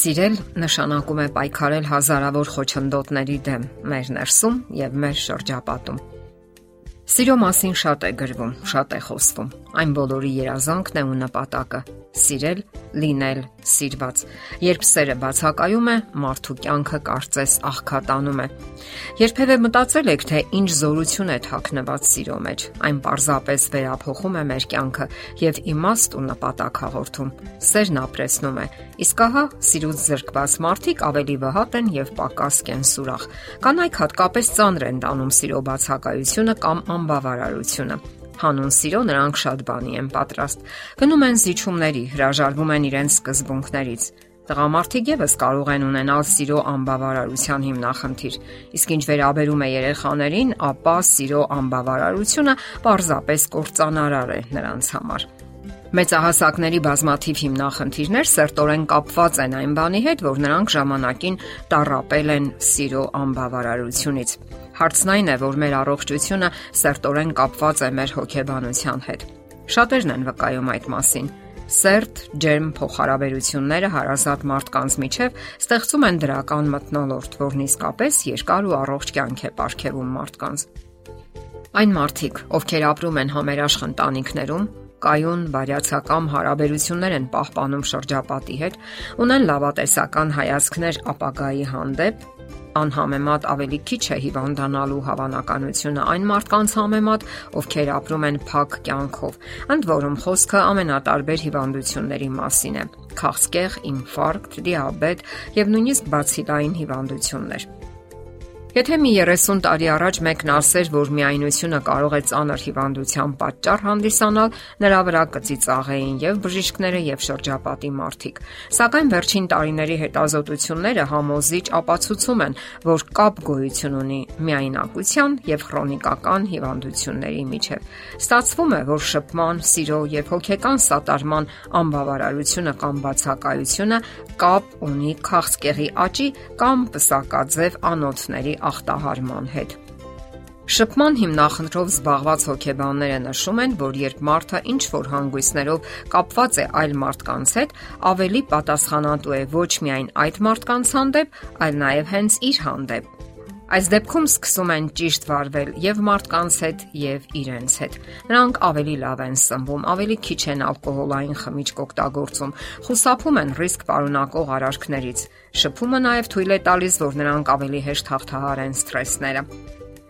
Սիրել նշանակում է պայքարել հազարավոր խոչընդոտների դեմ մեր ներսում եւ մեր շրջապատում։ Սիրո մասին շատ է գրվում, շատ է խոսվում։ Այն բոլորի երազանքն է ու նպատակը՝ սիրել, լինել սիրված։ Երբ սերը բացակայում է, մարդու կյանքը կարծես աղքատանում է։ Երբևէ մտածել եք, թե ինչ զորություն է թաքնված սիրո մեջ։ Այն պարզապես վերափոխում է մեր կյանքը եւ իմաստ ու նպատակ հաղորդում։ Սերն ապրեսնում է։ Իսկ ահա սիրուց զրկված մարդիկ ավելի վհատ են եւ պակաս կենսուրախ։ Կանայք հատկապես ծանր են տանում սիրո բացակայությունը կամ անբավարարությունը հանուն սիրո նրանք շատ բանի են պատրաստ։ Գնում են զիջումների, հրաժարվում են իրենց սկզբունքներից։ Տղամարդիկ եւս կարող են ունենալ սիրո անբավարարության հիմնախնդիր։ Իսկ ինչ վերաբերում է երեխաներին, ապա սիրո անբավարարությունը պարզապես կործանարար է նրանց համար։ Մեծահասակների բազմաթիվ հիմնախնդիրներ սերտորեն կապված են այն բանի հետ, որ նրանք ժամանակին տարապել են սիրո անբավարարությունից։ Հարցն այն է, որ մեր առողջությունը սերտորեն կապված է մեր հոգեբանության հետ։ Շատերն են վկայում այդ մասին։ Սերտ ջերմ փոխհարաբերությունները հարազատ մարդկանց միջև ստեղծում են դրական մթնոլորտ, որն իսկապես երկար ու առողջ կյանք է ապարգևում մարդկանց։ Այն մարդիկ, ովքեր ապրում են համերաշխ ընտանիքներում, կայուն բարյացակամ հարաբերություններ են պահպանում շրջապատի հետ, ունեն լավատեսական հայացքներ ապագայի հանդեպ, անհամեմատ ավելի քիչ է հիվանդանալու հավանականությունը այն մարդկանց համեմատ, ովքեր ապրում են փակ կյանքով։ Ընդ որում խոսքը ամենատարբեր հիվանդությունների մասին է՝ քաղցկեղ, ինֆարկտ, դիաբետ եւ նույնիսկ բացիլային հիվանդություններ։ Եթե մի 30 տարի առաջ մեկն ասեր, որ միայնությունը կարող է ծանր հիվանդության պատճառ հանդիսանալ, նրա վրա կծիծաղեին եւ բժիշկները եւ շրջապատի մարդիկ։ Սակայն վերջին տարիների հետազոտությունները համոզիչ ապացուցում են, որ կապ գոյություն ունի միայնակության եւ քրոնիկական հիվանդությունների միջեւ։ Ստացվում է, որ շփման, սիրո եւ հոգեկան սատարման անբավարարությունը կամ բացակայությունը կապ ունի քաղցկեղի աճի կամ պսակաձև անոթների ախտահարման հետ։ Շփման հիմնախնդրով զբաղված հոգեբանները նշում են, որ երբ մարդը ինչ որ հանգույցներով կապված է այլ մարդկանց հետ, ավելի պատասխանատու է ոչ միայն այդ մարդկանց հանդեպ, այլ նաև հենց իր հանդեպ։ Այս դեպքում սկսում են ճիշտ վարվել եւ մարդկանց հետ եւ իրենց հետ։ Նրանք ավելի լավ են սնվում, ավելի քիչ են ալկոհոլային խմիչք օգտագործում, խուսափում են ռիսկ պարունակող արարքներից։ Շփումը նաեւ թույլ է տալիս, որ նրանք ավելի հեշտ հաղթահարեն սթրեսները։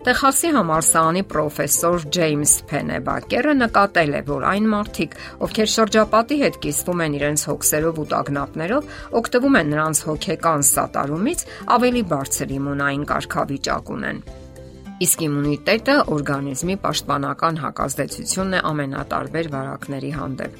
Տեխասի համալսարանի պրոֆեսոր Ջեյմս Փենեբակերը նկատել է, որ այն մարդիկ, ովքեր շրջապատի հետ կիսվում են իրենց հոգսերով ու տագնապներով, օգտվում են նրանց հոգեկան սատարումից, ավելի բարձր իմունային կարգավիճակ ունեն։ Իսկ իմունիտետը օրգանիզմի պաշտպանական հակազդեցությունն է ամենատարբեր վարակների հանդեպ։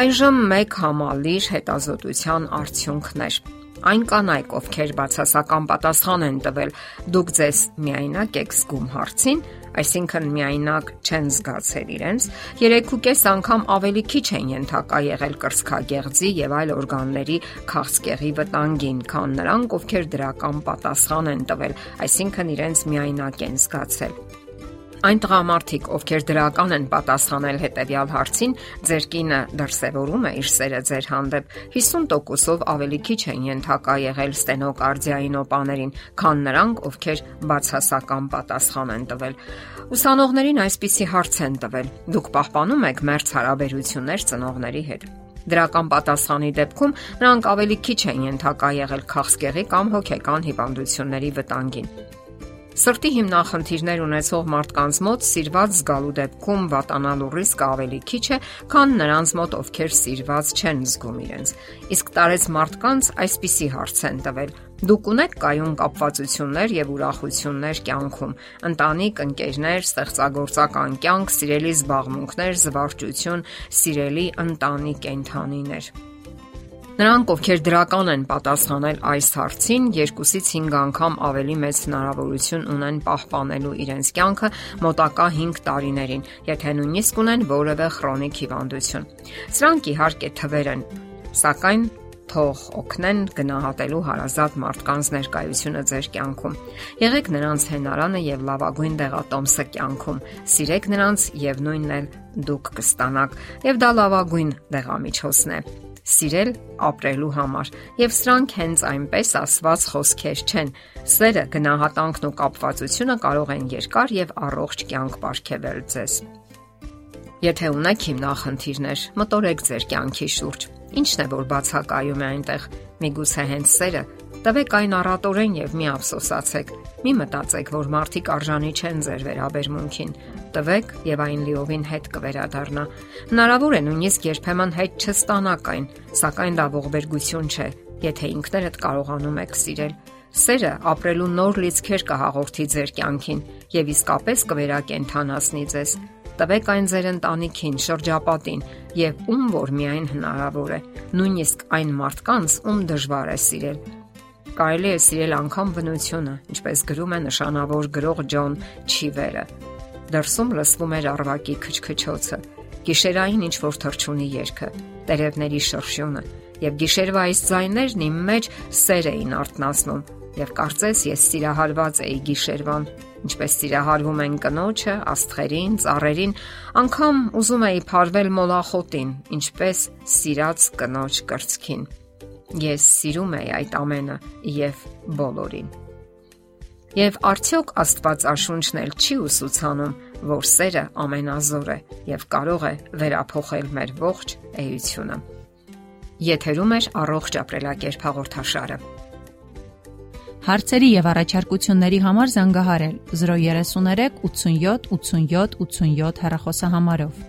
Այժմ մեկ համալիր հետազոտության արդյունքներ Այն կանայք, ովքեր բացասական պատասխան են տվել, դուք ձեզ միայնակ եք զգում հարցին, այսինքն միայնակ չեն զգացել իրենց, 3.5 անգամ ավելի քիչ են ենթակա եղել կրծքագեղձի եւ այլ օրգանների քաղցկեղի վտանգին, քան նրանք, ովքեր դրական պատասխան են տվել, այսինքն իրենց միայնակ են զգացել։ Այն տղամարդիկ, ովքեր դրական են պատասխանել հետեւյալ հարցին, ձեր կինը դրսևորում է իր սերը ձեր հանդեպ 50%-ով ավելի քիչ են ենթակա եղել ստենոկարդիային օպաներին, քան նրանք, ովքեր բացասական պատասխան են տվել։ Ուսանողներին այսպիսի հարց են տվել. Դուք պահպանում եք մերց հարաբերություններ ծնողների հետ։ Դրական պատասխանի դեպքում նրանք ավելի քիչ են ենթակա եղել քաղցկեղի կամ հոգեկան հիվանդությունների վտանգին։ Սրտի հիմնախնդիրներ ունեցող մարդկանց մոտ սիրված զգալու դեպքում վատանալու ռիսկը ավելի քիչ է, քան նրանց մոտ, ովքեր սիրված չեն զգում իրենց։ Իսկ տարեց մարդկանց այսպիսի հարց են տվել. Դուք ունեք կայուն կապվածություններ եւ ուրախություններ կյանքում, ընտանիք, ընկերներ, ստեղծագործական կյանք, սիրելի զբաղմունքներ, զվարճություն, սիրելի ընտանի կենթանիներ։ Նրանք, ովքեր դրական են պատասխանել այս հարցին, 2-ից 5 անգամ ավելի մեծ հնարավորություն ունեն պահպանելու իրենց կյանքը մոտակա 5 տարիներին, եթե նույնիսկ ունեն որևէ քրոնիկ հիվանդություն։ Սրանք իհարկե թվեր են, սակայն թող օգնեն գնահատելու հարազատ մարդկանց ներկայությունը ձեր կյանքում։ Եղեք նրանց հենարանը եւ լավագույն դեղատոմսը կյանքում։ Սիրեք նրանց եւ նույնն էլ դուք կստանաք։ Եվ դա լավագույն դեղամիջոցն է սիրել ապրելու համար, եւ սրանք հենց այնպես ասված խոսքեր չեն։ Սերը, գնահատանքն ու կապվածությունը կարող են երկար եւ առողջ կյանք ապարգևել ձեզ։ Եթե ունեք հիմնախնդիրներ, մտորեք ձեր կյանքի շուրջ։ Ինչն է որ բացակայում է այնտեղ։ Միգուցե հենց սերը Տվեք այն առատորեն եւ մի ափսոսացեք։ Մի մտածեք, որ մարդիկ արժանի չեն ձեր վերաբերմունքին։ Տվեք եւ այն լիովին հետ կվերադառնա։ Հնարավոր է նույնիսկ երբեմն հետ չստանաք այն, սակայն դա ողբերգություն չէ, եթե ինքներդ կարողանում եք սիրել։ Սերը ապրելու նոր լիցքեր կհաղորդի ձեր կյանքին եւ իսկապես կվերակենդանացնի ձեզ տվեք այն ձեր ընտանիքին, շրջապատին եւ ում որ միայն հնարավոր է, նույնիսկ այն մարդկանց, ում դժվար է սիրել կարելի է սիրել անգամ բնությունը, ինչպես գրում է նշանավոր գրող Ջոն Չիվերը։ Դրսում լսվում էր արվակի քչքչոցը, գիշերային ինչ որ թրջունի երգը, տերևների շրշյունը, եւ գիշերվա այս ձայներն իմ մեջ սեր էին արտնասնում, եւ կարծես ես սիրահարված էի գիշերվան, ինչպես սիրահարվում են կնոջը, աստղերին, ծառերին, անգամ ուզում էի փարվել մոլախոտին, ինչպես սիրած կնոջ կրծքին։ Ես սիրում եի այդ ամենը եւ բոլորին։ Եվ արդյոք Աստվածաշունչն էլ չի ուսուցանում, որ սերը ամենազոր է եւ կարող է վերափոխել մեր ողջ էությունը։ Եթերում է առողջ ապրելակերպ հաղորդաշարը։ Հարցերի եւ առաջարկությունների համար զանգահարել 033 87 87 87 հեռախոսահամարով։